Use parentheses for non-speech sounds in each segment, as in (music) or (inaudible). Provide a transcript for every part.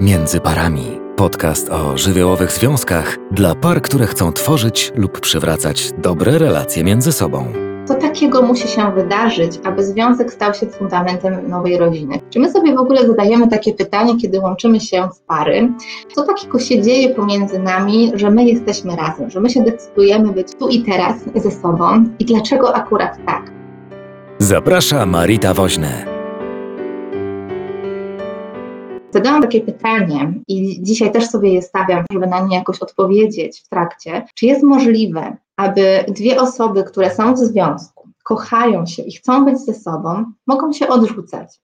Między parami. Podcast o żywiołowych związkach dla par, które chcą tworzyć lub przywracać dobre relacje między sobą. Co takiego musi się wydarzyć, aby związek stał się fundamentem nowej rodziny? Czy my sobie w ogóle zadajemy takie pytanie, kiedy łączymy się w pary? Co takiego się dzieje pomiędzy nami, że my jesteśmy razem, że my się decydujemy być tu i teraz ze sobą i dlaczego akurat tak? Zaprasza Marita Woźne. Zadałam takie pytanie i dzisiaj też sobie je stawiam, żeby na nie jakoś odpowiedzieć w trakcie. Czy jest możliwe, aby dwie osoby, które są w związku, kochają się i chcą być ze sobą, mogą się odrzucać?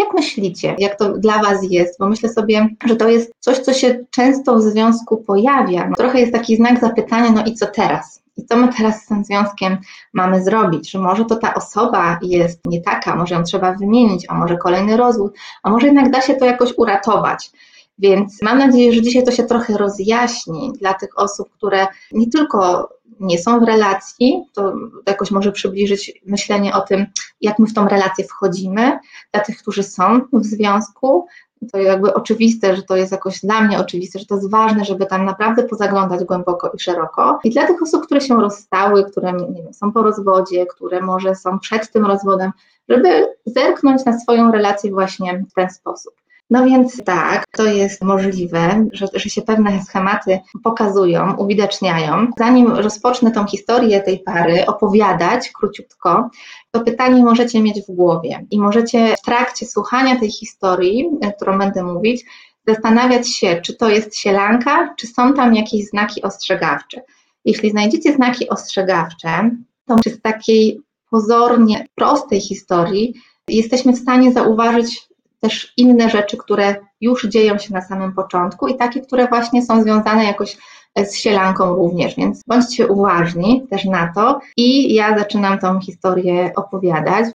Jak myślicie, jak to dla Was jest? Bo myślę sobie, że to jest coś, co się często w związku pojawia. No, trochę jest taki znak zapytania, no i co teraz? I co my teraz z tym związkiem mamy zrobić? Że może to ta osoba jest nie taka, może ją trzeba wymienić, a może kolejny rozwód, a może jednak da się to jakoś uratować. Więc mam nadzieję, że dzisiaj to się trochę rozjaśni dla tych osób, które nie tylko nie są w relacji, to jakoś może przybliżyć myślenie o tym, jak my w tą relację wchodzimy, dla tych, którzy są w związku, to jakby oczywiste, że to jest jakoś dla mnie oczywiste, że to jest ważne, żeby tam naprawdę pozaglądać głęboko i szeroko. I dla tych osób, które się rozstały, które wiem, są po rozwodzie, które może są przed tym rozwodem, żeby zerknąć na swoją relację właśnie w ten sposób. No więc tak, to jest możliwe, że, że się pewne schematy pokazują, uwidaczniają. Zanim rozpocznę tą historię tej pary opowiadać króciutko, to pytanie możecie mieć w głowie i możecie w trakcie słuchania tej historii, którą będę mówić, zastanawiać się, czy to jest sielanka, czy są tam jakieś znaki ostrzegawcze. Jeśli znajdziecie znaki ostrzegawcze, to z takiej pozornie prostej historii jesteśmy w stanie zauważyć też inne rzeczy, które już dzieją się na samym początku i takie, które właśnie są związane jakoś z sielanką również, więc bądźcie uważni też na to i ja zaczynam tą historię opowiadać.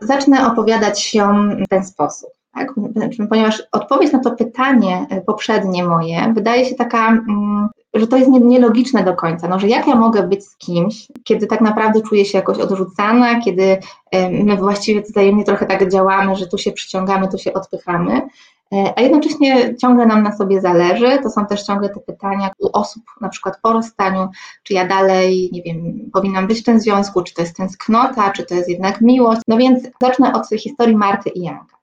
Zacznę opowiadać ją w ten sposób. Tak? Ponieważ odpowiedź na to pytanie poprzednie moje wydaje się taka mm, że to jest nielogiczne do końca, no, że jak ja mogę być z kimś, kiedy tak naprawdę czuję się jakoś odrzucana, kiedy my właściwie wzajemnie trochę tak działamy, że tu się przyciągamy, tu się odpychamy, e, a jednocześnie ciągle nam na sobie zależy. To są też ciągle te pytania u osób, na przykład po rozstaniu, czy ja dalej, nie wiem, powinnam być w tym związku, czy to jest tęsknota, czy to jest jednak miłość. No więc zacznę od historii Marty i Janka.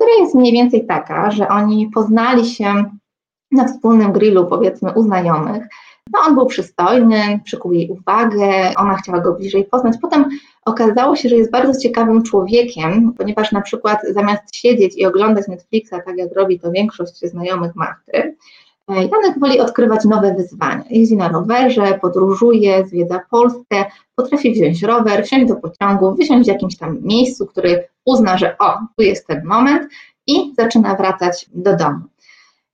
Historia jest mniej więcej taka, że oni poznali się na wspólnym grillu, powiedzmy, u znajomych. No, on był przystojny, przykuł jej uwagę, ona chciała go bliżej poznać. Potem okazało się, że jest bardzo ciekawym człowiekiem, ponieważ na przykład zamiast siedzieć i oglądać Netflixa, tak jak robi to większość znajomych Marty, e, Janek woli odkrywać nowe wyzwania. Jeździ na rowerze, podróżuje, zwiedza Polskę, potrafi wziąć rower, wsiąść do pociągu, wysiąść w jakimś tam miejscu, który uzna, że o, tu jest ten moment i zaczyna wracać do domu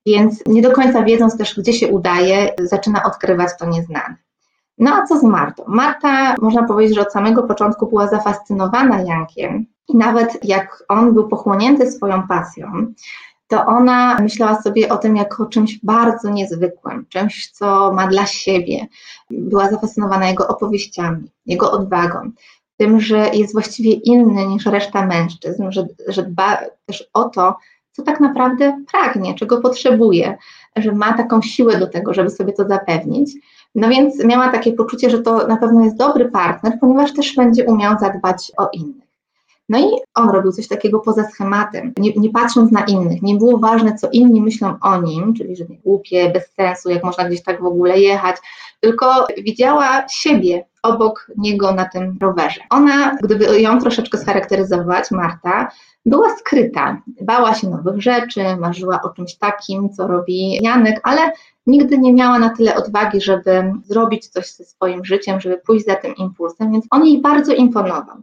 więc nie do końca wiedząc też, gdzie się udaje, zaczyna odkrywać to nieznane. No a co z Martą? Marta, można powiedzieć, że od samego początku była zafascynowana Jankiem i nawet jak on był pochłonięty swoją pasją, to ona myślała sobie o tym jako czymś bardzo niezwykłym, czymś, co ma dla siebie. Była zafascynowana jego opowieściami, jego odwagą, tym, że jest właściwie inny niż reszta mężczyzn, że, że dba też o to, co tak naprawdę pragnie, czego potrzebuje, że ma taką siłę do tego, żeby sobie to zapewnić. No więc miała takie poczucie, że to na pewno jest dobry partner, ponieważ też będzie umiał zadbać o innych. No i on robił coś takiego poza schematem, nie, nie, patrząc na innych. Nie było ważne, co inni myślą o nim, czyli że nie głupie, bez sensu, jak można gdzieś tak w ogóle jechać, tylko widziała siebie obok niego na tym rowerze. Ona, gdyby ją troszeczkę scharakteryzować, Marta, była skryta, bała się nowych rzeczy, marzyła o czymś takim, co robi Janek, ale nigdy nie miała na tyle odwagi, żeby zrobić coś ze swoim życiem, żeby pójść za tym impulsem, więc on jej bardzo imponował.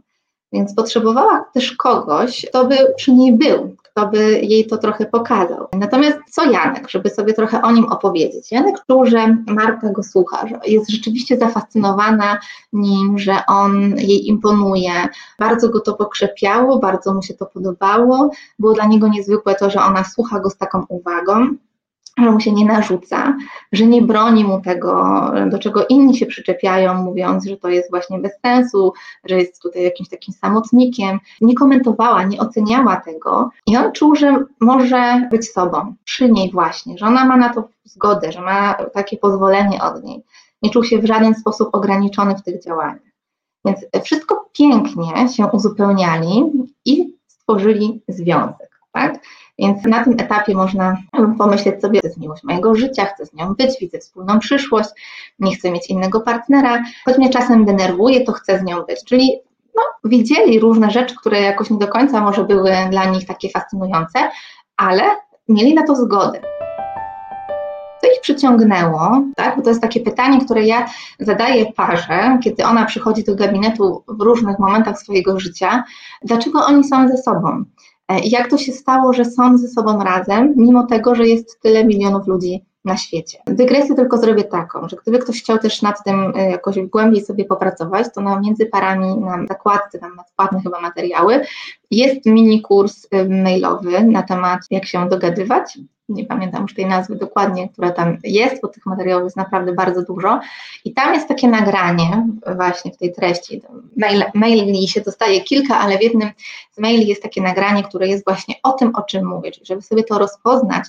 Więc potrzebowała też kogoś, kto by przy niej był, kto by jej to trochę pokazał. Natomiast co Janek, żeby sobie trochę o nim opowiedzieć? Janek czuł, że Marta go słucha, że jest rzeczywiście zafascynowana nim, że on jej imponuje. Bardzo go to pokrzepiało, bardzo mu się to podobało. Było dla niego niezwykłe to, że ona słucha go z taką uwagą. Że mu się nie narzuca, że nie broni mu tego, do czego inni się przyczepiają, mówiąc, że to jest właśnie bez sensu, że jest tutaj jakimś takim samotnikiem. Nie komentowała, nie oceniała tego i on czuł, że może być sobą, przy niej właśnie, że ona ma na to zgodę, że ma takie pozwolenie od niej. Nie czuł się w żaden sposób ograniczony w tych działaniach. Więc wszystko pięknie się uzupełniali i stworzyli związek. Tak? Więc na tym etapie można pomyśleć sobie, to jest miłość mojego życia, chcę z nią być, widzę wspólną przyszłość, nie chcę mieć innego partnera, choć mnie czasem denerwuje, to chcę z nią być. Czyli no, widzieli różne rzeczy, które jakoś nie do końca może były dla nich takie fascynujące, ale mieli na to zgodę co ich przyciągnęło, tak? Bo to jest takie pytanie, które ja zadaję parze, kiedy ona przychodzi do gabinetu w różnych momentach swojego życia, dlaczego oni są ze sobą? E, jak to się stało, że są ze sobą razem, mimo tego, że jest tyle milionów ludzi na świecie. Dygresję tylko zrobię taką, że gdyby ktoś chciał też nad tym e, jakoś głębiej sobie popracować, to na między parami, na zakładce, tam na płatne chyba materiały, jest mini kurs e, mailowy na temat jak się dogadywać nie pamiętam już tej nazwy dokładnie, która tam jest, bo tych materiałów jest naprawdę bardzo dużo. I tam jest takie nagranie właśnie w tej treści. Mail, maili się dostaje kilka, ale w jednym z maili jest takie nagranie, które jest właśnie o tym, o czym mówię, czyli żeby sobie to rozpoznać,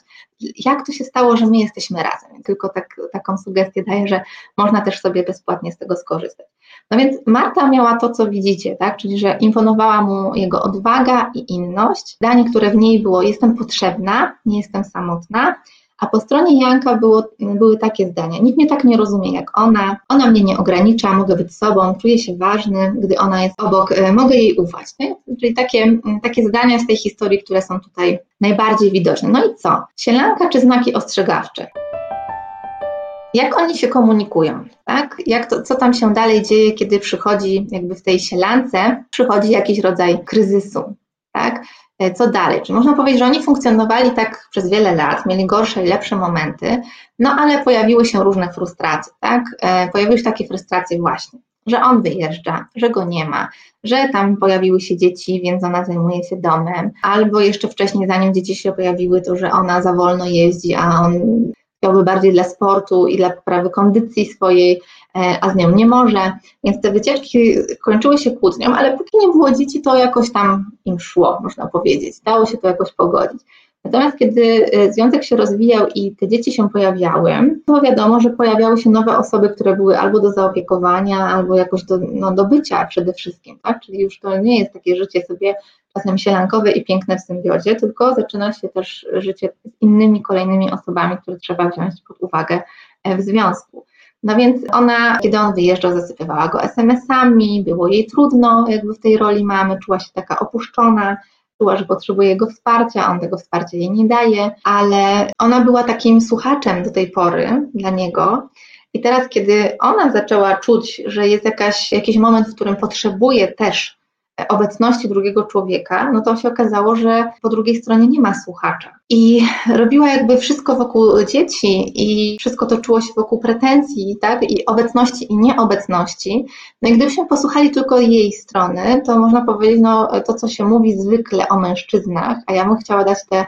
jak to się stało, że my jesteśmy razem. Tylko tak, taką sugestię daję, że można też sobie bezpłatnie z tego skorzystać. No więc Marta miała to, co widzicie, tak? czyli że imponowała mu jego odwaga i inność. Zdanie, które w niej było: Jestem potrzebna, nie jestem samotna. A po stronie Janka było, były takie zdania: Nikt mnie tak nie rozumie jak ona, ona mnie nie ogranicza, mogę być sobą, czuję się ważny, gdy ona jest obok, e, mogę jej ufać. Nie? Czyli takie, takie zdania z tej historii, które są tutaj najbardziej widoczne. No i co? Sielanka czy znaki ostrzegawcze? Jak oni się komunikują, tak? Jak to, co tam się dalej dzieje, kiedy przychodzi jakby w tej sielance, przychodzi jakiś rodzaj kryzysu, tak? E, co dalej? Czy można powiedzieć, że oni funkcjonowali tak przez wiele lat, mieli gorsze i lepsze momenty, no ale pojawiły się różne frustracje, tak? E, pojawiły się takie frustracje właśnie, że on wyjeżdża, że go nie ma, że tam pojawiły się dzieci, więc ona zajmuje się domem, albo jeszcze wcześniej, zanim dzieci się pojawiły, to że ona za wolno jeździ, a on chciałby bardziej dla sportu i dla poprawy kondycji swojej, e, a z nią nie może. Więc te wycieczki kończyły się kłótnią, ale póki nie było dzieci, to jakoś tam im szło, można powiedzieć. Dało się to jakoś pogodzić. Natomiast kiedy e, związek się rozwijał i te dzieci się pojawiały, to wiadomo, że pojawiały się nowe osoby, które były albo do zaopiekowania, albo jakoś do, no, do bycia przede wszystkim, tak? Czyli już to nie jest takie życie sobie czasem sielankowe i piękne w symbiozie, tylko zaczyna się też życie z innymi kolejnymi osobami, które trzeba wziąć pod uwagę e, w związku. No więc ona, kiedy on wyjeżdżał, zasypywała go SMS-ami, było jej trudno jakby w tej roli mamy, czuła się taka opuszczona, czuła, że potrzebuje jego wsparcia, on tego wsparcia jej nie daje, ale ona była takim słuchaczem do tej pory dla niego. I teraz, kiedy ona zaczęła czuć, że jest jakaś, jakiś moment, w którym potrzebuje też obecności drugiego człowieka, no to się okazało, że po drugiej stronie nie ma słuchacza. I robiła jakby wszystko wokół dzieci i wszystko toczyło się wokół pretensji, tak, i obecności i nieobecności. No i gdybyśmy posłuchali tylko jej strony, to można powiedzieć, no to co się mówi zwykle o mężczyznach, a ja bym chciała dać te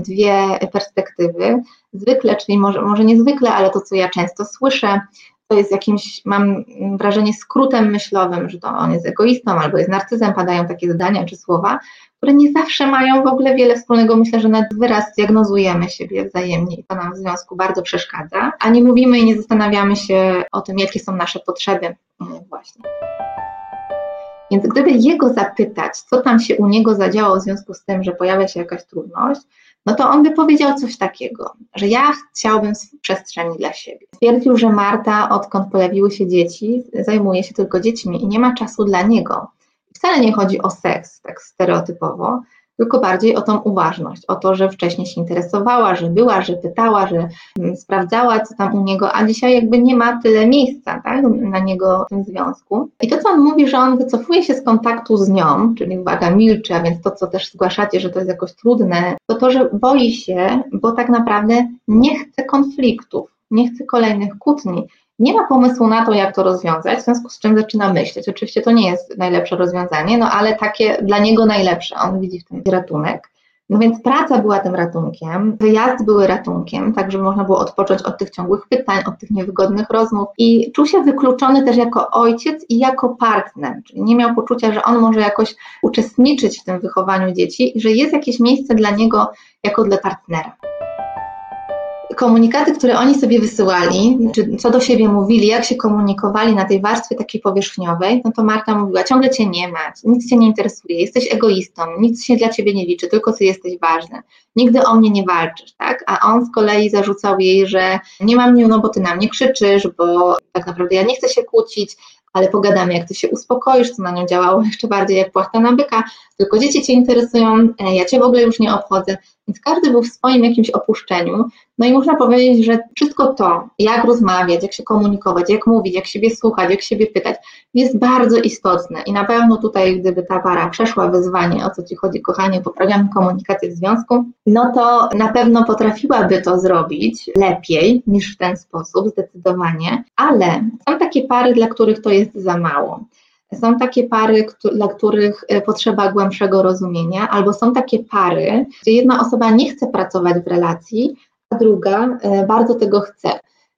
dwie perspektywy. Zwykle, czyli może, może niezwykle, ale to, co ja często słyszę, to jest jakimś, mam wrażenie, skrótem myślowym, że to on jest egoistą albo jest narcyzem, padają takie zdania czy słowa, które nie zawsze mają w ogóle wiele wspólnego. Myślę, że nawet wyraz diagnozujemy siebie wzajemnie i to nam w związku bardzo przeszkadza, a nie mówimy i nie zastanawiamy się o tym, jakie są nasze potrzeby właśnie. Więc gdyby jego zapytać, co tam się u niego zadziało w związku z tym, że pojawia się jakaś trudność, no to on by powiedział coś takiego, że ja chciałbym przestrzeni dla siebie. Stwierdził, że Marta, odkąd pojawiły się dzieci, zajmuje się tylko dziećmi i nie ma czasu dla niego. Wcale nie chodzi o seks, tak stereotypowo, tylko bardziej o tą uważność, o to, że wcześniej się interesowała, że była, że pytała, że mm, sprawdzała, co tam u niego, a dzisiaj jakby nie ma tyle miejsca tak, na niego w tym związku. I to, co on mówi, że on wycofuje się z kontaktu z nią, czyli uwaga, milczy, a więc to, co też zgłaszacie, że to jest jakoś trudne, to to, że boi się, bo tak naprawdę nie chce konfliktów, nie chce kolejnych kłótni, nie ma pomysłu na to, jak to rozwiązać, w związku z czym zaczyna myśleć. Oczywiście to nie jest najlepsze rozwiązanie, no ale takie dla niego najlepsze. On widzi w tym ratunek. No więc praca była tym ratunkiem, wyjazdy były ratunkiem, tak żeby można było odpocząć od tych ciągłych pytań, od tych niewygodnych rozmów i czuł się wykluczony też jako ojciec i jako partner, czyli nie miał poczucia, że on może jakoś uczestniczyć w tym wychowaniu dzieci i że jest jakieś miejsce dla niego jako dla partnera komunikaty, które oni sobie wysyłali, czy co do siebie mówili, jak się komunikowali na tej warstwie takiej powierzchniowej, no to Marta mówiła, ciągle cię nie ma, nic cię nie interesuje, jesteś egoistą, nic się dla ciebie nie liczy, tylko ty jesteś ważny, nigdy o mnie nie walczysz, tak? A on z kolei zarzucał jej, że nie mam mnie, no bo ty na mnie krzyczysz, bo tak naprawdę ja nie chcę się kłócić, ale pogadamy, jak ty się uspokoisz, co na nią działało (laughs) jeszcze bardziej jak płachta na byka, tylko dzieci cię interesują, e, ja cię w ogóle już nie obchodzę, więc każdy był w swoim jakimś opuszczeniu. No i można powiedzieć, że wszystko to, jak rozmawiać, jak się komunikować, jak mówić, jak siebie słuchać, jak siebie pytać, jest bardzo istotne. I na pewno tutaj, gdyby ta para przeszła wyzwanie, o co Ci chodzi, kochanie, poprawiamy komunikację w związku, no to na pewno potrafiłaby to zrobić lepiej niż w ten sposób, zdecydowanie. Ale są takie pary, dla których to jest za mało. Są takie pary, dla których e, potrzeba głębszego rozumienia, albo są takie pary, gdzie jedna osoba nie chce pracować w relacji, a druga e, bardzo tego chce.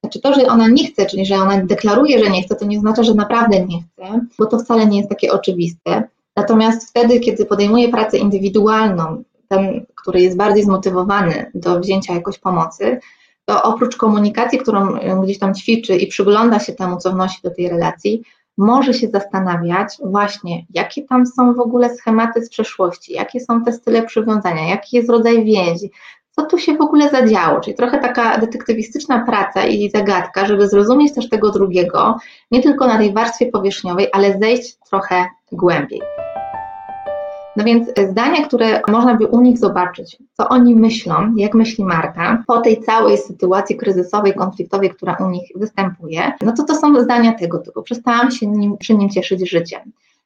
Znaczy to, że ona nie chce, czyli że ona deklaruje, że nie chce, to nie znaczy, że naprawdę nie chce, bo to wcale nie jest takie oczywiste. Natomiast wtedy, kiedy podejmuje pracę indywidualną, ten, który jest bardziej zmotywowany do wzięcia jakoś pomocy, to oprócz komunikacji, którą e, gdzieś tam ćwiczy i przygląda się temu, co wnosi do tej relacji, może się zastanawiać właśnie, jakie tam są w ogóle schematy z przeszłości, jakie są te style przywiązania, jaki jest rodzaj więzi, co tu się w ogóle zadziało, czyli trochę taka detektywistyczna praca i zagadka, żeby zrozumieć też tego drugiego, nie tylko na tej warstwie powierzchniowej, ale zejść trochę głębiej. No więc zdania, które można by u nich zobaczyć, co oni myślą, jak myśli Marta, po tej całej sytuacji kryzysowej, konfliktowej, która u nich występuje, no to to są zdania tego typu. Przestałam się nim, przy nim cieszyć życiem.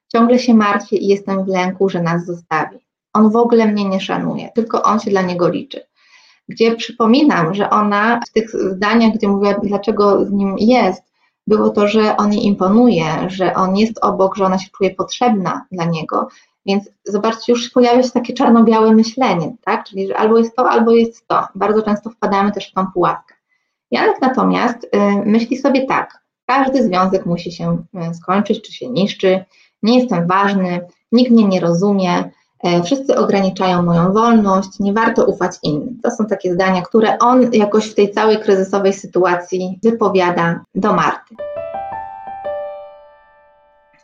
Ciągle się martwię i jestem w lęku, że nas zostawi. On w ogóle mnie nie szanuje, tylko on się dla niego liczy. Gdzie przypominam, że ona w tych zdaniach, gdzie mówiła, dlaczego z nim jest, było to, że on jej imponuje, że on jest obok, że ona się czuje potrzebna dla niego, więc zobaczcie, już pojawia się takie czarno-białe myślenie, tak? Czyli, że albo jest to, albo jest to. Bardzo często wpadamy też w tą pułapkę. Janek natomiast y, myśli sobie tak, każdy związek musi się y, skończyć, czy się niszczy, nie jestem ważny, nikt mnie nie rozumie, y, wszyscy ograniczają moją wolność, nie warto ufać innym. To są takie zdania, które on jakoś w tej całej kryzysowej sytuacji wypowiada do Marty.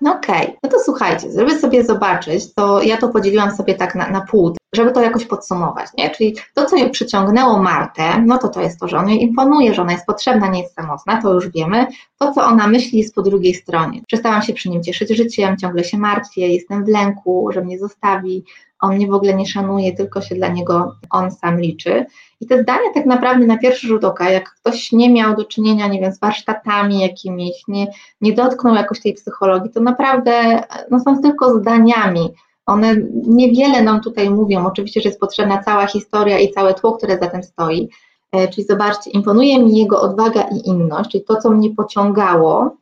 No okej, okay. no to słuchajcie, żeby sobie zobaczyć, to ja to podzieliłam sobie tak na, na pół, żeby to jakoś podsumować, nie? Czyli to, co jej przyciągnęło Martę, no to to jest to, że on jej imponuje, że ona jest potrzebna, nie jest samotna, to już wiemy. To, co ona myśli, jest po drugiej stronie. Przestałam się przy nim cieszyć życiem, ciągle się martwię, jestem w lęku, że mnie zostawi, on mnie w ogóle nie szanuje, tylko się dla niego on sam liczy. I te zdania tak naprawdę na pierwszy rzut oka, jak ktoś nie miał do czynienia, nie wiem, z warsztatami jakimiś, nie, nie dotknął jakoś tej psychologii, to naprawdę no, są tylko zdaniami. One niewiele nam tutaj mówią. Oczywiście, że jest potrzebna cała historia i całe tło, które za tym stoi. E, czyli zobaczcie, imponuje mi jego odwaga i inność, czyli to, co mnie pociągało,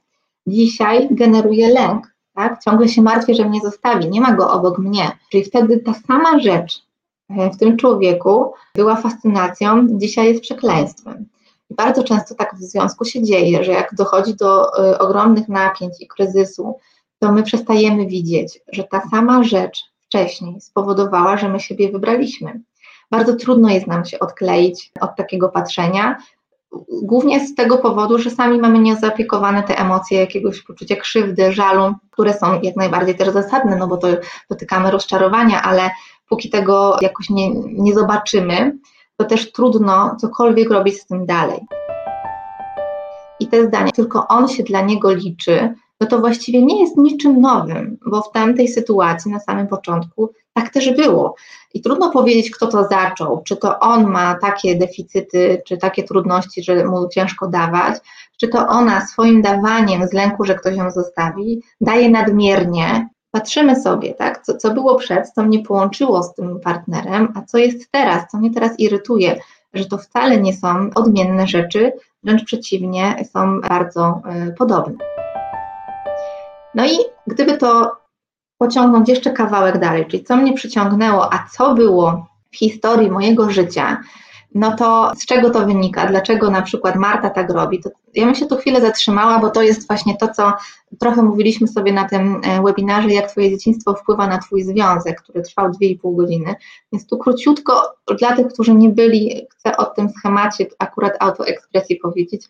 dzisiaj generuje lęk tak? Ciągle się martwię, że mnie zostawi, nie ma go obok mnie. Czyli wtedy ta sama rzecz e, w tym człowieku była fascynacją, dzisiaj jest przekleństwem. I bardzo często tak w związku się dzieje, że jak dochodzi do y, ogromnych napięć i kryzysu, to my przestajemy widzieć, że ta sama rzecz wcześniej spowodowała, że my siebie wybraliśmy. Bardzo trudno jest nam się odkleić od takiego patrzenia, Głównie z tego powodu, że sami mamy niezaopiekowane te emocje jakiegoś poczucia krzywdy, żalu, które są jak najbardziej też zasadne, no bo to dotykamy rozczarowania, ale póki tego jakoś nie, nie zobaczymy, to też trudno cokolwiek robić z tym dalej. I te zdanie, tylko on się dla niego liczy, no to właściwie nie jest niczym nowym, bo w tamtej sytuacji na samym początku tak też było. I trudno powiedzieć, kto to zaczął, czy to on ma takie deficyty, czy takie trudności, że mu ciężko dawać, czy to ona swoim dawaniem z lęku, że ktoś ją zostawi, daje nadmiernie. Patrzymy sobie, tak, co, co było przed, co mnie połączyło z tym partnerem, a co jest teraz, co mnie teraz irytuje, że to wcale nie są odmienne rzeczy, wręcz przeciwnie, są bardzo y, podobne. No i gdyby to pociągnąć jeszcze kawałek dalej, czyli co mnie przyciągnęło, a co było w historii mojego życia, no to z czego to wynika? Dlaczego na przykład Marta tak robi? To ja bym się tu chwilę zatrzymała, bo to jest właśnie to, co trochę mówiliśmy sobie na tym e, webinarze, jak Twoje dzieciństwo wpływa na Twój związek, który trwał 2,5 godziny. Więc tu króciutko, dla tych, którzy nie byli, chcę o tym schemacie akurat autoekspresji powiedzieć,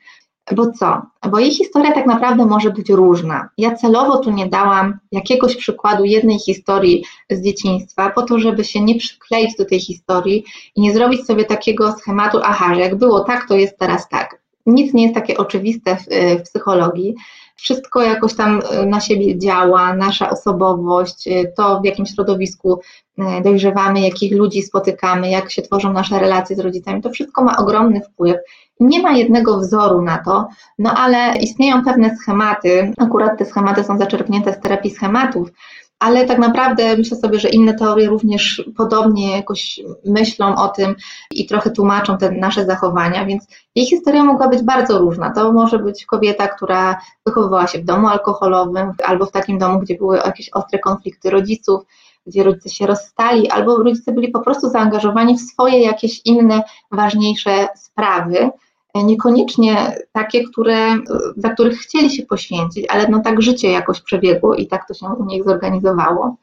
bo co? Bo jej historia tak naprawdę może być różna. Ja celowo tu nie dałam jakiegoś przykładu jednej historii z dzieciństwa, po to, żeby się nie przykleić do tej historii i nie zrobić sobie takiego schematu, aha, że jak było tak, to jest teraz tak. Nic nie jest takie oczywiste w, w psychologii. Wszystko jakoś tam na siebie działa, nasza osobowość, to w jakim środowisku e, dojrzewamy, jakich ludzi spotykamy, jak się tworzą nasze relacje z rodzicami, to wszystko ma ogromny wpływ. Nie ma jednego wzoru na to, no ale istnieją pewne schematy, akurat te schematy są zaczerpnięte z terapii schematów, ale tak naprawdę myślę sobie, że inne teorie również podobnie jakoś myślą o tym i trochę tłumaczą te nasze zachowania, więc jej historia mogła być bardzo różna. To może być kobieta, która wychowywała się w domu alkoholowym albo w takim domu, gdzie były jakieś ostre konflikty rodziców, gdzie rodzice się rozstali, albo rodzice byli po prostu zaangażowani w swoje jakieś inne, ważniejsze sprawy niekoniecznie takie, które, za których chcieli się poświęcić, ale no tak życie jakoś przebiegło i tak to się u nich zorganizowało.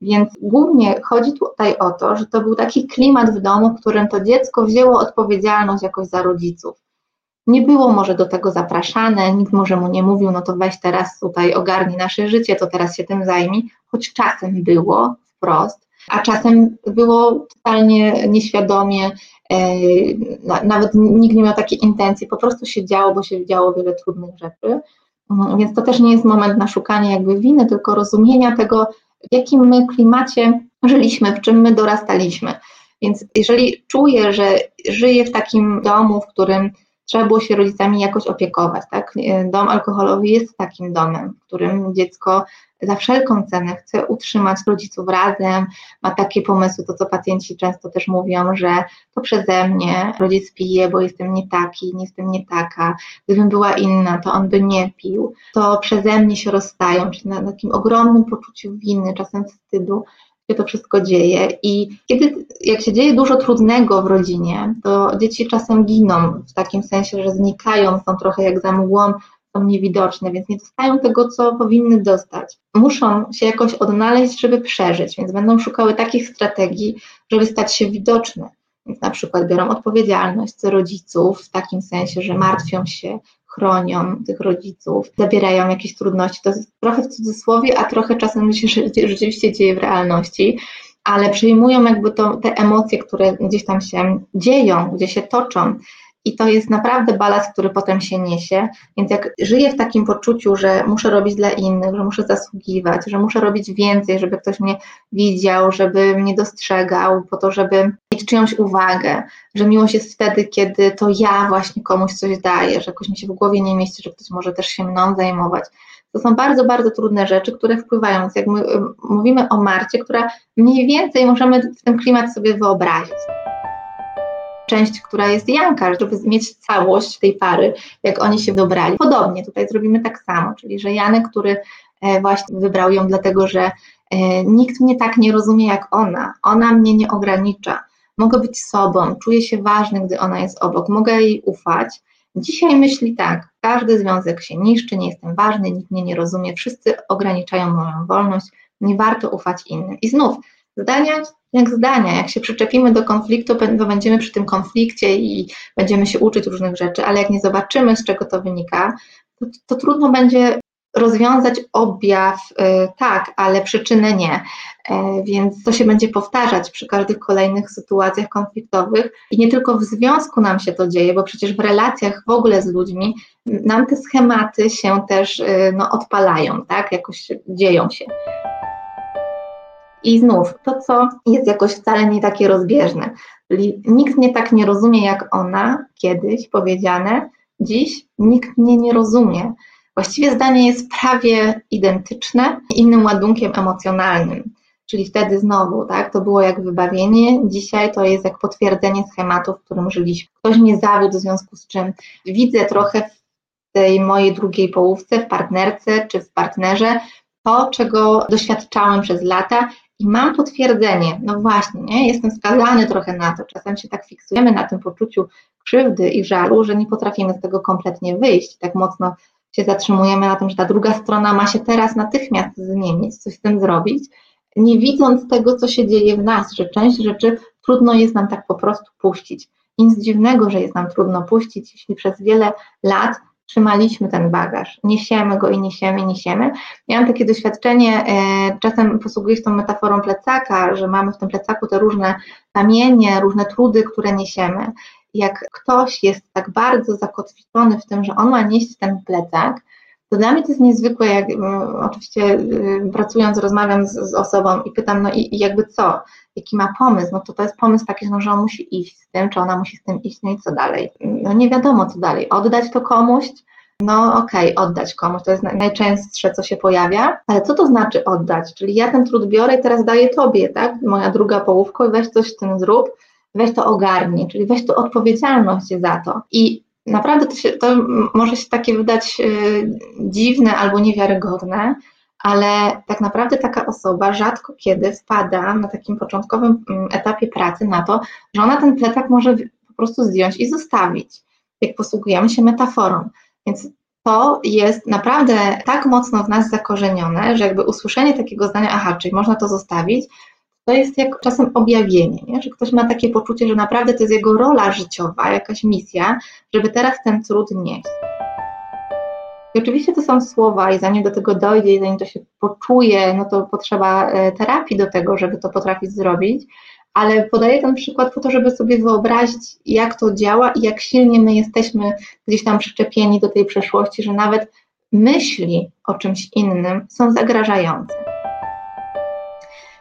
Więc głównie chodzi tutaj o to, że to był taki klimat w domu, w którym to dziecko wzięło odpowiedzialność jakoś za rodziców. Nie było może do tego zapraszane, nikt może mu nie mówił, no to weź teraz tutaj ogarnij nasze życie, to teraz się tym zajmij, choć czasem było wprost, a czasem było totalnie nieświadomie, nawet nikt nie miał takiej intencji, po prostu się działo, bo się działo wiele trudnych rzeczy. Mhm, więc to też nie jest moment na szukanie jakby winy, tylko rozumienia tego, w jakim my klimacie żyliśmy, w czym my dorastaliśmy. Więc jeżeli czuję, że żyję w takim domu, w którym trzeba było się rodzicami jakoś opiekować, tak? E, dom alkoholowy jest takim domem, w którym dziecko za wszelką cenę chce utrzymać rodziców razem, ma takie pomysły, to co pacjenci często też mówią, że to przeze mnie rodzic pije, bo jestem nie taki, nie jestem nie taka, gdybym była inna, to on by nie pił, to przeze mnie się rozstają, czyli na takim ogromnym poczuciu winy, czasem wstydu, się to wszystko dzieje. I kiedy, jak się dzieje dużo trudnego w rodzinie, to dzieci czasem giną, w takim sensie, że znikają, są trochę jak za mgłą, są niewidoczne, więc nie dostają tego, co powinny dostać. Muszą się jakoś odnaleźć, żeby przeżyć, więc będą szukały takich strategii, żeby stać się widoczne. Więc na przykład biorą odpowiedzialność za rodziców w takim sensie, że martwią się, chronią tych rodziców, zabierają jakieś trudności. To jest trochę w cudzysłowie, a trochę czasem się (laughs) rzeczywiście dzieje w realności, ale przyjmują jakby to, te emocje, które gdzieś tam się dzieją, gdzie się toczą i to jest naprawdę balast, który potem się niesie. Więc jak żyję w takim poczuciu, że muszę robić dla innych, że muszę zasługiwać, że muszę robić więcej, żeby ktoś mnie widział, żeby mnie dostrzegał, po to, żeby mieć czyjąś uwagę, że miłość jest wtedy, kiedy to ja właśnie komuś coś daję, że jakoś mi się w głowie nie mieści, że ktoś może też się mną zajmować. To są bardzo, bardzo trudne rzeczy, które wpływają. Więc jak my mówimy o Marcie, która mniej więcej możemy w ten klimat sobie wyobrazić część, która jest Janka, żeby mieć całość tej pary, jak oni się dobrali. Podobnie tutaj zrobimy tak samo, czyli że Janek, który e, właśnie wybrał ją dlatego, że e, nikt mnie tak nie rozumie jak ona, ona mnie nie ogranicza, mogę być sobą, czuję się ważny, gdy ona jest obok, mogę jej ufać. Dzisiaj myśli tak, każdy związek się niszczy, nie jestem ważny, nikt mnie nie rozumie, wszyscy ograniczają moją wolność, nie warto ufać innym. I znów Zdania jak zdania, jak się przyczepimy do konfliktu, to będziemy przy tym konflikcie i będziemy się uczyć różnych rzeczy, ale jak nie zobaczymy, z czego to wynika, to, to trudno będzie rozwiązać objaw, y, tak, ale przyczynę nie. E, więc to się będzie powtarzać przy każdych kolejnych sytuacjach konfliktowych i nie tylko w związku nam się to dzieje, bo przecież w relacjach w ogóle z ludźmi nam te schematy się też y, no, odpalają, tak, jakoś dzieją się. I znów to, co jest jakoś wcale nie takie rozbieżne, czyli nikt mnie tak nie rozumie jak ona, kiedyś powiedziane, dziś nikt mnie nie rozumie. Właściwie zdanie jest prawie identyczne innym ładunkiem emocjonalnym. Czyli wtedy znowu, tak, to było jak wybawienie, dzisiaj to jest jak potwierdzenie schematu, w którym żyliśmy. Ktoś mnie zawiódł, w związku z czym widzę trochę w tej mojej drugiej połówce, w partnerce czy w partnerze, to, czego doświadczałam przez lata i mam potwierdzenie, no właśnie, nie, jestem skazany trochę na to, czasem się tak fiksujemy na tym poczuciu krzywdy i żalu, że nie potrafimy z tego kompletnie wyjść, tak mocno się zatrzymujemy na tym, że ta druga strona ma się teraz natychmiast zmienić, coś z tym zrobić, nie widząc tego, co się dzieje w nas, że część rzeczy trudno jest nam tak po prostu puścić. Nic dziwnego, że jest nam trudno puścić, jeśli przez wiele lat trzymaliśmy ten bagaż, niesiemy go i niesiemy, i niesiemy. Miałam takie doświadczenie, e, czasem posługuję się tą metaforą plecaka, że mamy w tym plecaku te różne kamienie, różne trudy, które niesiemy. Jak ktoś jest tak bardzo zakotwiczony w tym, że on ma nieść ten plecak, to dla mnie to jest niezwykłe, jak oczywiście y, pracując, rozmawiam z, z, osobą i pytam, no i, i, jakby co, jaki ma pomysł, no to to jest pomysł taki, no, że on musi iść z tym, czy ona musi z tym iść, no i co dalej? No nie wiadomo co dalej, oddać to komuś, no okej, okay, oddać komuś, to jest najczęstsze, co się pojawia, ale co to znaczy oddać? Czyli ja ten trud biorę i teraz daję tobie, tak, moja druga połówka, weź coś z tym zrób, weź to ogarnij, czyli weź to odpowiedzialność za to. I naprawdę to, się, to może się takie wydać y, dziwne albo niewiarygodne, ale tak naprawdę taka osoba rzadko kiedy wpada na takim początkowym mm, etapie pracy na to, że ona ten plecak może po prostu zdjąć i zostawić, jak posługujemy się metaforą. Więc to jest naprawdę tak mocno w nas zakorzenione, że jakby usłyszenie takiego zdania, aha, czyli można to zostawić, to jest jak czasem objawienie, nie? że ktoś ma takie poczucie, że naprawdę to jest jego rola życiowa, jakaś misja, żeby teraz ten trud nieść. I oczywiście to są słowa i zanim do tego dojdzie i zanim to się poczuje, no to potrzeba e, terapii do tego, żeby to potrafić zrobić, ale podaję ten przykład po to, żeby sobie wyobrazić, jak to działa i jak silnie my jesteśmy gdzieś tam przyczepieni do tej przeszłości, że nawet myśli o czymś innym są zagrażające.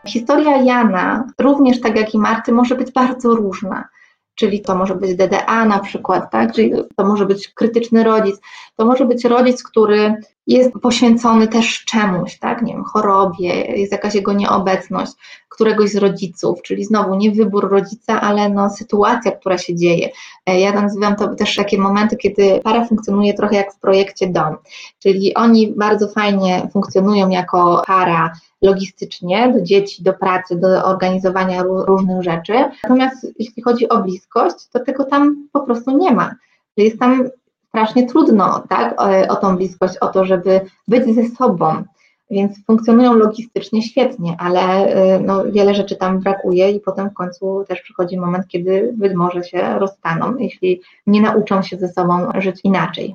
Historia Jana, również tak jak i Marty, może być bardzo różna. Czyli to może być DDA na przykład, tak? Czyli to może być krytyczny rodzic, to może być rodzic, który jest poświęcony też czemuś, tak? Nie wiem, chorobie, jest jakaś jego nieobecność któregoś z rodziców, czyli znowu nie wybór rodzica, ale no sytuacja, która się dzieje. E, ja nazywam to też takie momenty, kiedy para funkcjonuje trochę jak w projekcie dom, czyli oni bardzo fajnie funkcjonują jako para logistycznie do dzieci, do pracy, do organizowania różnych rzeczy. Natomiast jeśli chodzi o bliskość, to tego tam po prostu nie ma. Jest tam strasznie trudno tak, o, o tą bliskość, o to, żeby być ze sobą. Więc funkcjonują logistycznie świetnie, ale y, no, wiele rzeczy tam brakuje i potem w końcu też przychodzi moment, kiedy być może się rozstaną, jeśli nie nauczą się ze sobą żyć inaczej.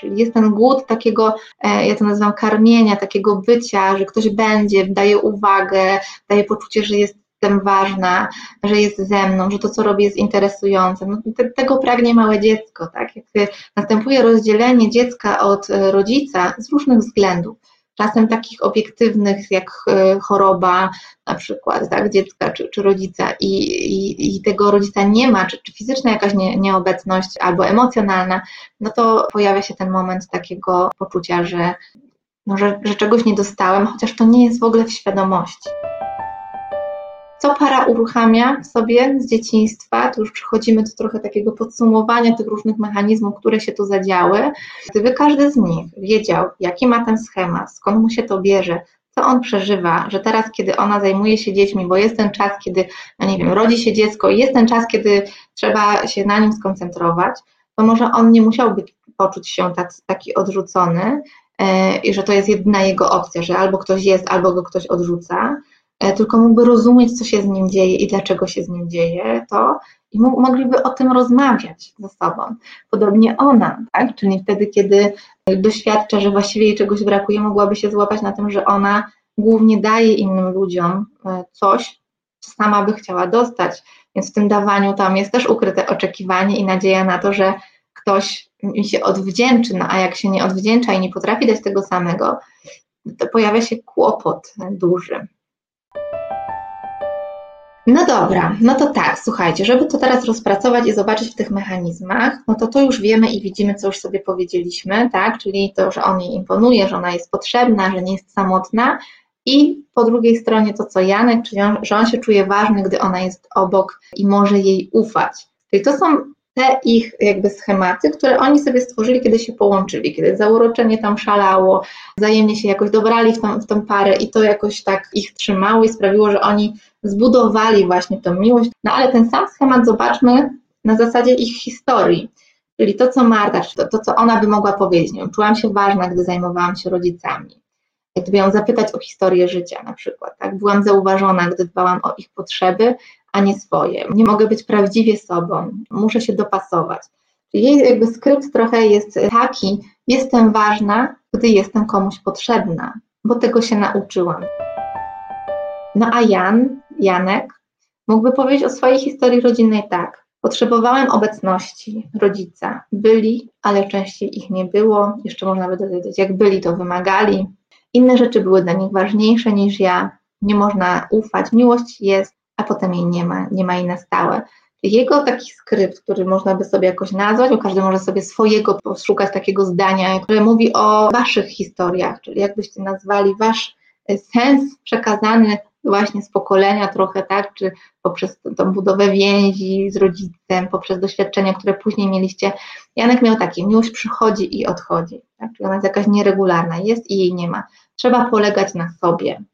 Czyli jest ten głód takiego, e, ja to nazywam karmienia, takiego bycia, że ktoś będzie, daje uwagę, daje poczucie, że jest jestem ważna, że jest ze mną, że to, co robię, jest interesujące. No, te, tego pragnie małe dziecko, tak? Jak następuje rozdzielenie dziecka od e, rodzica z różnych względów, czasem takich obiektywnych jak e, choroba na przykład tak, dziecka czy, czy rodzica i, i, i, tego rodzica nie ma, czy, czy fizyczna jakaś nie, nieobecność albo emocjonalna, no to pojawia się ten moment takiego poczucia, że, no, że, że czegoś nie dostałem, chociaż to nie jest w ogóle w świadomości co para uruchamia w sobie z dzieciństwa, tu już przechodzimy do trochę takiego podsumowania tych różnych mechanizmów, które się tu zadziały. Gdyby każdy z nich wiedział, jaki ma ten schemat, skąd mu się to bierze, co on przeżywa, że teraz, kiedy ona zajmuje się dziećmi, bo jest ten czas, kiedy, no nie wiem, rodzi się dziecko jest ten czas, kiedy trzeba się na nim skoncentrować, to może on nie musiałby poczuć się tak, taki odrzucony yy, i że to jest jedyna jego opcja, że albo ktoś jest, albo go ktoś odrzuca, E, tylko mógłby rozumieć, co się z nim dzieje i dlaczego się z nim dzieje, to i mogliby o tym rozmawiać ze sobą. Podobnie ona, tak? czyli wtedy, kiedy doświadcza, że właściwie jej czegoś brakuje, mogłaby się złapać na tym, że ona głównie daje innym ludziom e, coś, co sama by chciała dostać. Więc w tym dawaniu tam jest też ukryte oczekiwanie i nadzieja na to, że ktoś mi się odwdzięczy, no a jak się nie odwdzięcza i nie potrafi dać tego samego, to pojawia się kłopot duży. No dobra, no to tak, słuchajcie, żeby to teraz rozpracować i zobaczyć w tych mechanizmach, no to to już wiemy i widzimy, co już sobie powiedzieliśmy, tak, czyli to, że on jej imponuje, że ona jest potrzebna, że nie jest samotna i po drugiej stronie to, co Janek, czyli on, że on się czuje ważny, gdy ona jest obok i może jej ufać. Czyli to są te ich jakby schematy, które oni sobie stworzyli, kiedy się połączyli, kiedy zauroczenie tam szalało, wzajemnie się jakoś dobrali w tą, w tą parę i to jakoś tak ich trzymało i sprawiło, że oni zbudowali właśnie tą miłość. No ale ten sam schemat zobaczmy na zasadzie ich historii. Czyli to, co Marta, to, to, co ona by mogła powiedzieć. Nie czułam się ważna, gdy zajmowałam się rodzicami. Gdyby ją zapytać o historię życia na przykład, tak? Byłam zauważona, gdy dbałam o ich potrzeby, a nie swoje. Nie mogę być prawdziwie sobą, muszę się dopasować. Jej jakby skrypt trochę jest taki, jestem ważna, gdy jestem komuś potrzebna, bo tego się nauczyłam. No a Jan, Janek, mógłby powiedzieć o swojej historii rodzinnej tak. Potrzebowałem obecności rodzica. Byli, ale częściej ich nie było. Jeszcze można by dodać, jak byli, to wymagali. Inne rzeczy były dla nich ważniejsze niż ja. Nie można ufać. Miłość jest, a potem jej nie ma, nie ma jej na stałe. Jego taki skrypt, który można by sobie jakoś nazwać, bo każdy może sobie swojego poszukać takiego zdania, które mówi o waszych historiach, czyli jakbyście nazwali wasz sens przekazany właśnie z pokolenia trochę, tak, czy poprzez tą budowę więzi z rodzicem, poprzez doświadczenia, które później mieliście. Janek miał takie, miłość przychodzi i odchodzi, tak, czyli ona jest jakaś nieregularna, jest i jej nie ma. Trzeba polegać na sobie,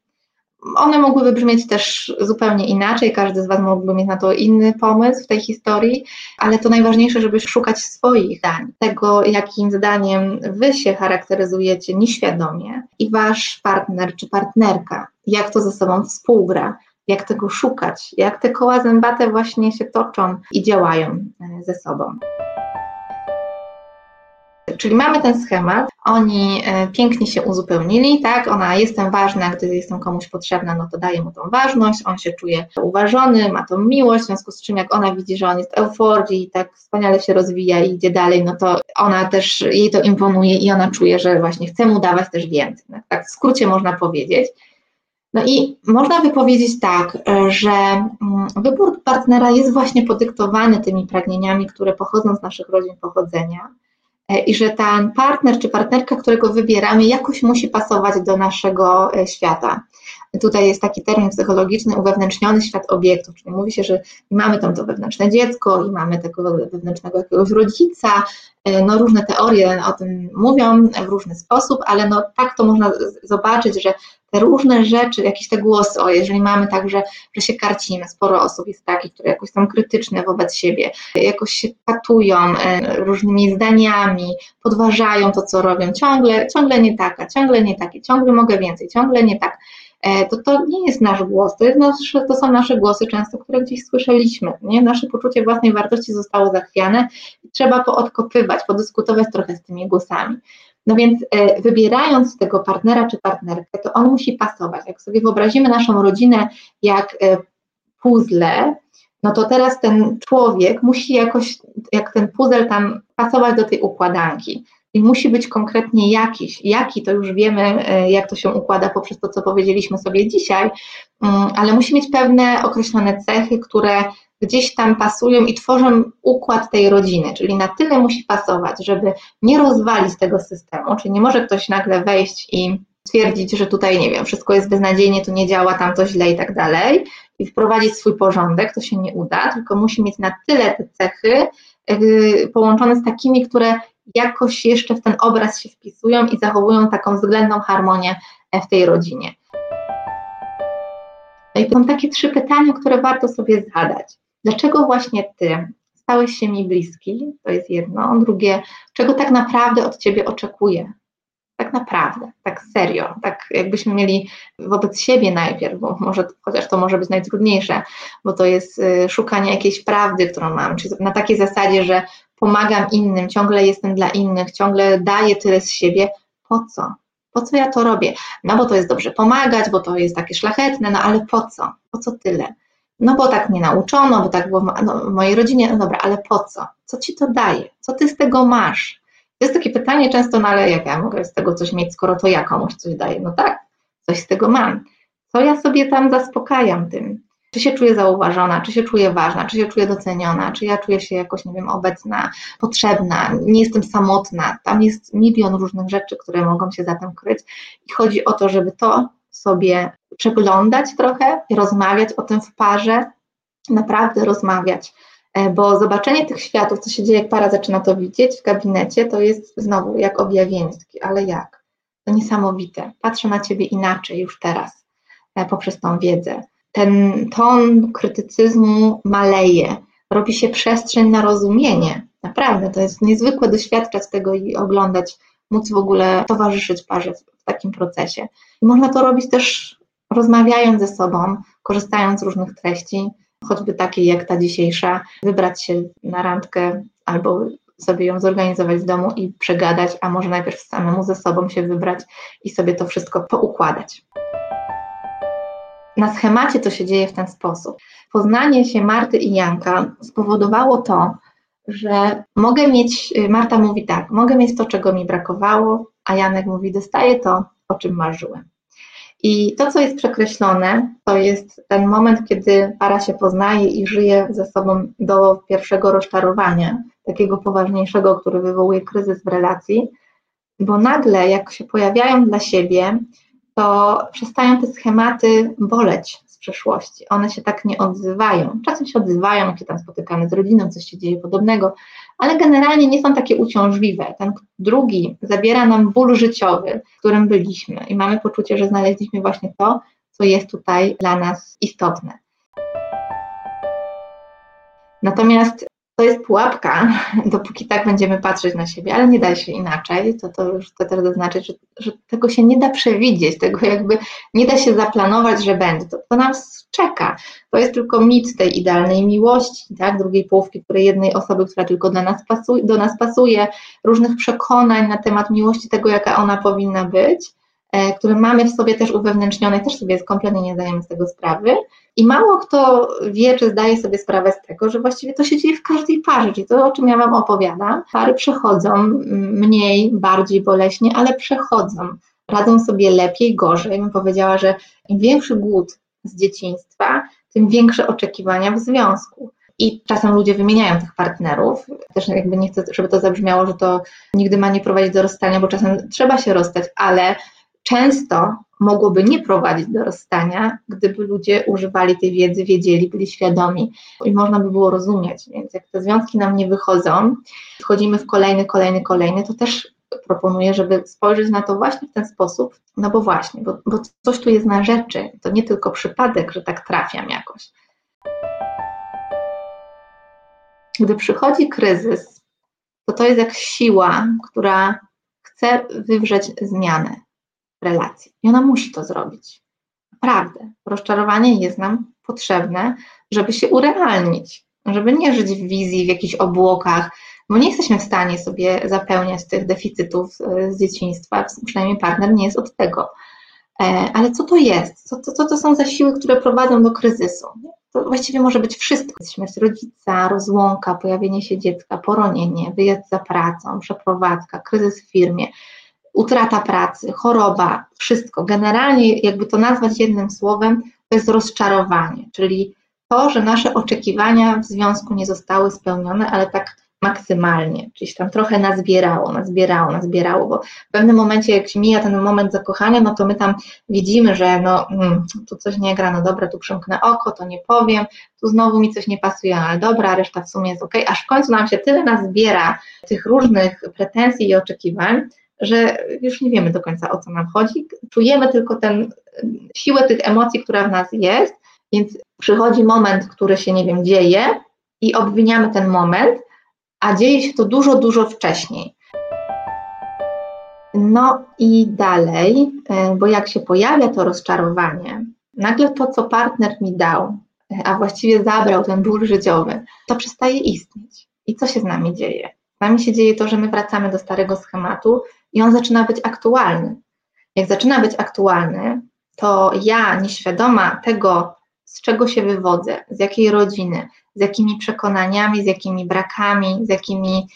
one mogłyby brzmieć też zupełnie inaczej, każdy z Was mógłby mieć na to inny pomysł w tej historii, ale to najważniejsze, żeby szukać swoich zdań, tego, jakim zdaniem Wy się charakteryzujecie nieświadomie i Wasz partner czy partnerka, jak to ze sobą współgra, jak tego szukać, jak te koła zębate właśnie się toczą i działają e, ze sobą. Czyli mamy ten schemat, oni e, pięknie się uzupełnili, tak? Ona jestem ważna, gdy jestem komuś potrzebna, no to daje mu tą ważność, on się czuje uważony, ma tą miłość, w związku z czym jak ona widzi, że on jest euforii tak wspaniale się rozwija i idzie dalej, no to ona też, jej to imponuje i ona czuje, że właśnie chce mu dawać też więcej. Tak, tak w skrócie można powiedzieć. No i można by powiedzieć tak, e, że mm, wybór partnera jest właśnie podyktowany tymi pragnieniami, które pochodzą z naszych rodzin pochodzenia i że ten partner czy partnerka, którego wybieramy, jakoś musi pasować do naszego e, świata. Tutaj jest taki termin psychologiczny, uwewnętrzniony świat obiektów, czyli mówi się, że mamy tam to wewnętrzne dziecko i mamy tego wewnętrznego jakiegoś rodzica, e, no różne teorie o tym mówią w różny sposób, ale no tak to można zobaczyć, że te różne rzeczy, jakieś te głosy, o jeżeli mamy także, że się karcimy, sporo osób jest takich, które jakoś są krytyczne wobec siebie, jakoś się katują e, różnymi zdaniami, podważają to, co robią, ciągle, ciągle nie taka, ciągle nie takie, ciągle mogę więcej, ciągle nie tak. E, to to nie jest nasz głos, to, jest nasze, to są nasze głosy często, które gdzieś słyszeliśmy. Nie? Nasze poczucie własnej wartości zostało zachwiane i trzeba poodkopywać, podyskutować trochę z tymi głosami. No więc e, wybierając tego partnera czy partnerkę, to on musi pasować. Jak sobie wyobrazimy naszą rodzinę jak e, puzzle, no to teraz ten człowiek musi jakoś, jak ten puzzle tam pasować do tej układanki. I musi być konkretnie jakiś. Jaki to już wiemy, e, jak to się układa poprzez to, co powiedzieliśmy sobie dzisiaj, mm, ale musi mieć pewne określone cechy, które gdzieś tam pasują i tworzą układ tej rodziny, czyli na tyle musi pasować, żeby nie rozwalić tego systemu, czyli nie może ktoś nagle wejść i stwierdzić, że tutaj, nie wiem, wszystko jest beznadziejnie, tu nie działa, tam to źle i tak dalej i wprowadzić swój porządek, to się nie uda, tylko musi mieć na tyle te cechy yy, połączone z takimi, które jakoś jeszcze w ten obraz się wpisują i zachowują taką względną harmonię e, w tej rodzinie. No i są takie trzy pytania, które warto sobie zadać. Dlaczego właśnie ty stałeś się mi bliski? To jest jedno. Drugie, czego tak naprawdę od ciebie oczekuję? Tak naprawdę, tak serio, tak jakbyśmy mieli wobec siebie najpierw, bo może, chociaż to może być najtrudniejsze, bo to jest y, szukanie jakiejś prawdy, którą mam, czyli na takiej zasadzie, że pomagam innym, ciągle jestem dla innych, ciągle daję tyle z siebie. Po co? Po co ja to robię? No bo to jest dobrze pomagać, bo to jest takie szlachetne, no ale po co? Po co tyle? No bo tak mnie nauczono, bo tak było no, w mojej rodzinie, no dobra, ale po co? Co ci to daje? Co ty z tego masz? To jest takie pytanie często, no ale jak ja mogę z tego coś mieć, skoro to ja komuś coś daję? No tak, coś z tego mam. Co ja sobie tam zaspokajam tym? Czy się czuję zauważona, czy się czuję ważna, czy się czuję doceniona, czy ja czuję się jakoś, nie wiem, obecna, potrzebna, nie jestem samotna. Tam jest milion różnych rzeczy, które mogą się za tym kryć i chodzi o to, żeby to sobie przeglądać trochę i rozmawiać o tym w parze, naprawdę rozmawiać E, bo zobaczenie tych światów, co się dzieje, jak para zaczyna to widzieć w gabinecie, to jest znowu jak objawienie, ale jak? To niesamowite. Patrzę na ciebie inaczej już teraz, e, poprzez tą wiedzę. Ten ton krytycyzmu maleje, robi się przestrzeń na rozumienie. Naprawdę, to jest niezwykłe doświadczać tego i oglądać, móc w ogóle towarzyszyć parze w takim procesie. I można to robić też rozmawiając ze sobą, korzystając z różnych treści, choćby takiej jak ta dzisiejsza, wybrać się na randkę albo sobie ją zorganizować w domu i przegadać, a może najpierw samemu ze sobą się wybrać i sobie to wszystko poukładać. Na schemacie to się dzieje w ten sposób. Poznanie się Marty i Janka spowodowało to, że mogę mieć, Marta mówi tak, mogę mieć to, czego mi brakowało, a Janek mówi, dostaję to, o czym marzyłem. I to, co jest przekreślone, to jest ten moment, kiedy para się poznaje i żyje ze sobą do pierwszego rozczarowania, takiego poważniejszego, który wywołuje kryzys w relacji, bo nagle, jak się pojawiają dla siebie, to przestają te schematy boleć z przeszłości. One się tak nie odzywają. Czasem się odzywają, jak się tam spotykamy z rodziną, coś się dzieje podobnego, ale generalnie nie są takie uciążliwe. Ten drugi zabiera nam ból życiowy, w którym byliśmy i mamy poczucie, że znaleźliśmy właśnie to, co jest tutaj dla nas istotne. Natomiast to jest pułapka, (laughs) dopóki tak będziemy patrzeć na siebie, ale nie da się inaczej, to, to już chcę też zaznaczyć, że, że, tego się nie da przewidzieć, tego jakby nie da się zaplanować, że będzie. To, to nas czeka. To jest tylko mit tej idealnej miłości, tak? drugiej połówki, której jednej osoby, która tylko do nas, pasuje, do nas pasuje, różnych przekonań na temat miłości, tego jaka ona powinna być, które mamy w sobie też uwewnętrznione, też sobie kompletnie nie zdajemy z tego sprawy. I mało kto wie, czy zdaje sobie sprawę z tego, że właściwie to się dzieje w każdej parze, czyli to, o czym ja Wam opowiadam. Pary przechodzą mniej, bardziej boleśnie, ale przechodzą. Radzą sobie lepiej, gorzej. Bym powiedziała, że im większy głód z dzieciństwa, tym większe oczekiwania w związku. I czasem ludzie wymieniają tych partnerów. Też jakby nie chcę, żeby to zabrzmiało, że to nigdy ma nie prowadzić do rozstania, bo czasem trzeba się rozstać, ale często mogłoby nie prowadzić do rozstania, gdyby ludzie używali tej wiedzy, wiedzieli, byli świadomi i można by było rozumieć. Więc jak te związki nam nie wychodzą, wchodzimy w kolejny, kolejny, kolejny, to też proponuję, żeby spojrzeć na to właśnie w ten sposób, no bo właśnie, bo, bo coś tu jest na rzeczy, to nie tylko przypadek, że tak trafiam jakoś. Gdy przychodzi kryzys, to to jest jak siła, która chce wywrzeć zmianę relacji. I ona musi to zrobić. Naprawdę. Rozczarowanie jest nam potrzebne, żeby się urealnić, żeby nie żyć w wizji, w jakichś obłokach, bo nie jesteśmy w stanie sobie zapełniać tych deficytów e, z dzieciństwa, przynajmniej partner nie jest od tego. E, ale co to jest? Co, co, to są za siły, które prowadzą do kryzysu? To właściwie może być wszystko. Śmierć rodzica, rozłąka, pojawienie się dziecka, poronienie, wyjazd za pracą, przeprowadzka, kryzys w firmie, utrata pracy, choroba, wszystko. Generalnie, jakby to nazwać jednym słowem, to jest rozczarowanie, czyli to, że nasze oczekiwania w związku nie zostały spełnione, ale tak maksymalnie, czyli tam trochę nazbierało, nazbierało, nazbierało, bo w pewnym momencie, jak się mija ten moment zakochania, no to my tam widzimy, że no, hmm, tu coś nie gra, no dobra, tu przymknę oko, to nie powiem, tu znowu mi coś nie pasuje, ale dobra, reszta w sumie jest ok, aż w końcu nam się tyle nazbiera tych różnych pretensji i oczekiwań, że już nie wiemy do końca o co nam chodzi, czujemy tylko ten, siłę tych emocji, która w nas jest, więc przychodzi moment, który się, nie wiem, dzieje i obwiniamy ten moment, a dzieje się to dużo, dużo wcześniej. No i dalej, e, bo jak się pojawia to rozczarowanie, nagle to, co partner mi dał, e, a właściwie zabrał ten ból życiowy, to przestaje istnieć. I co się z nami dzieje? Z nami się dzieje to, że my wracamy do starego schematu i on zaczyna być aktualny. Jak zaczyna być aktualny, to ja, nieświadoma tego, z czego się wywodzę, z jakiej rodziny, z jakimi przekonaniami, z jakimi brakami, z jakimi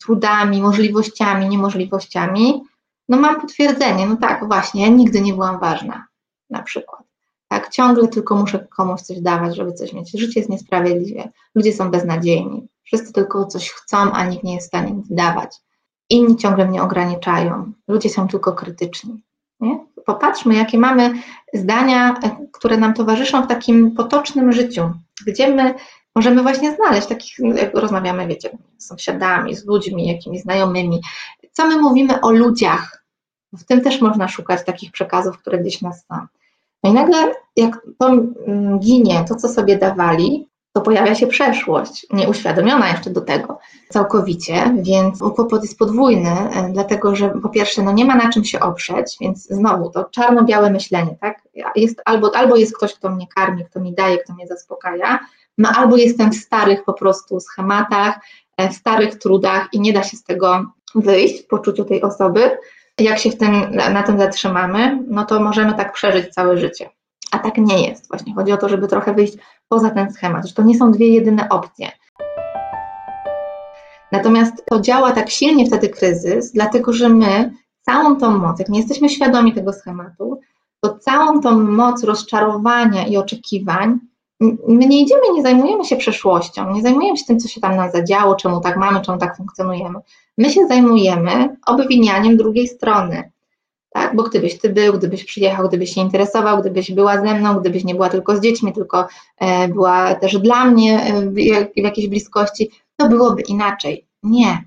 trudami, możliwościami, niemożliwościami, no mam potwierdzenie, no tak, właśnie, ja nigdy nie byłam ważna, na przykład. Tak, ciągle tylko muszę komuś coś dawać, żeby coś mieć. Życie jest niesprawiedliwe, ludzie są beznadziejni, wszyscy tylko coś chcą, a nikt nie jest w stanie nic dawać. Inni ciągle mnie ograniczają, ludzie są tylko krytyczni. Nie? Popatrzmy, jakie mamy zdania, które nam towarzyszą w takim potocznym życiu, gdzie my możemy właśnie znaleźć takich, jak rozmawiamy, wiecie, z sąsiadami, z ludźmi, jakimiś znajomymi. Co my mówimy o ludziach? W tym też można szukać takich przekazów, które gdzieś nas są. No i nagle, jak to mm, ginie, to co sobie dawali, to pojawia się przeszłość, nieuświadomiona jeszcze do tego całkowicie, więc kłopot jest podwójny, e, dlatego że po pierwsze, no nie ma na czym się oprzeć, więc znowu to czarno-białe myślenie, tak? Jest, albo, albo jest ktoś, kto mnie karmi, kto mi daje, kto mnie zaspokaja, no albo jestem w starych po prostu schematach, e, w starych trudach i nie da się z tego wyjść w poczuciu tej osoby. Jak się w tym, na tym zatrzymamy, no to możemy tak przeżyć całe życie. A tak nie jest. Właśnie chodzi o to, żeby trochę wyjść poza ten schemat, że to nie są dwie jedyne opcje. Natomiast to działa tak silnie wtedy kryzys, dlatego że my całą tą moc, jak nie jesteśmy świadomi tego schematu, to całą tą moc rozczarowania i oczekiwań, my nie idziemy, nie zajmujemy się przeszłością, nie zajmujemy się tym, co się tam nam zadziało, czemu tak mamy, czemu tak funkcjonujemy. My się zajmujemy obwinianiem drugiej strony tak? Bo gdybyś ty był, gdybyś przyjechał, gdybyś się interesował, gdybyś była ze mną, gdybyś nie była tylko z dziećmi, tylko e, była też dla mnie e, w, jakiejś bliskości, to byłoby inaczej. Nie.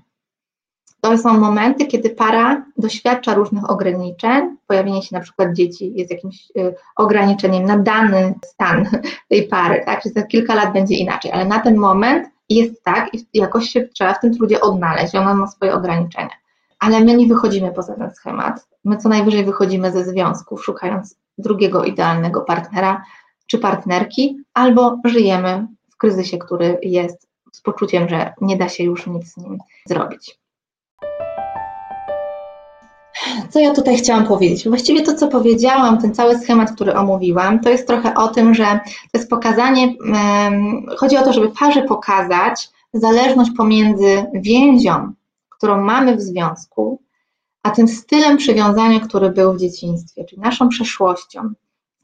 To są momenty, kiedy para doświadcza różnych ograniczeń. Pojawienie się na przykład dzieci jest jakimś y, ograniczeniem na dany stan tej pary, tak? Że za kilka lat będzie inaczej, ale na ten moment jest tak i jakoś się trzeba w tym trudzie odnaleźć. Ona ma swoje ograniczenia ale my nie wychodzimy poza ten schemat. My co najwyżej wychodzimy ze związków, szukając drugiego idealnego partnera czy partnerki, albo żyjemy w kryzysie, który jest z poczuciem, że nie da się już nic z nim zrobić. Co ja tutaj chciałam powiedzieć? Właściwie to, co powiedziałam, ten cały schemat, który omówiłam, to jest trochę o tym, że to jest pokazanie, chodzi o to, żeby parze pokazać zależność pomiędzy więzią którą mamy w związku, a tym stylem przywiązania, który był w dzieciństwie, czyli naszą przeszłością,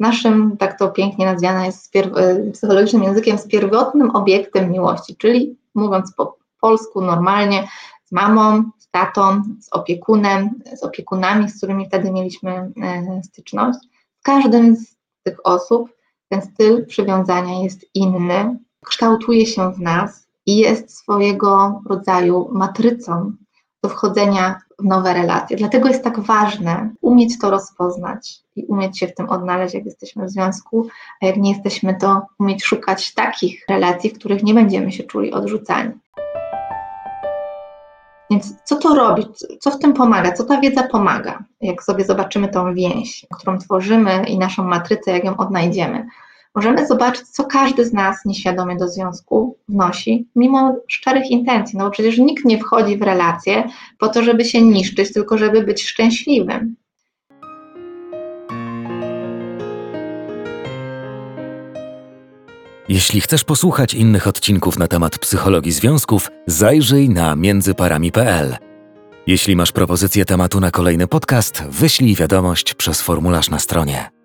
naszym, tak to pięknie nazwane jest e, psychologicznym językiem, z pierwotnym obiektem miłości, czyli mówiąc po polsku normalnie, z mamą, z tatą, z opiekunem, z opiekunami, z którymi wtedy mieliśmy e, styczność. W każdym z tych osób ten styl przywiązania jest inny, kształtuje się w nas i jest swojego rodzaju matrycą do wchodzenia w nowe relacje. Dlatego jest tak ważne umieć to rozpoznać i umieć się w tym odnaleźć, jak jesteśmy w związku, a jak nie jesteśmy, to umieć szukać takich relacji, w których nie będziemy się czuli odrzucani. Więc co to robić? Co w tym pomaga? Co ta wiedza pomaga? Jak sobie zobaczymy tą więź, którą tworzymy i naszą matrycę, jak ją odnajdziemy, możemy zobaczyć, co każdy z nas nieświadomie do związku wnosi, mimo szczerych intencji. No bo przecież nikt nie wchodzi w relacje po to, żeby się niszczyć, tylko żeby być szczęśliwym. Jeśli chcesz posłuchać innych odcinków na temat psychologii związków, zajrzyj na międzyparami.pl. Jeśli masz propozycję tematu na kolejny podcast, wyślij wiadomość przez formularz na stronie.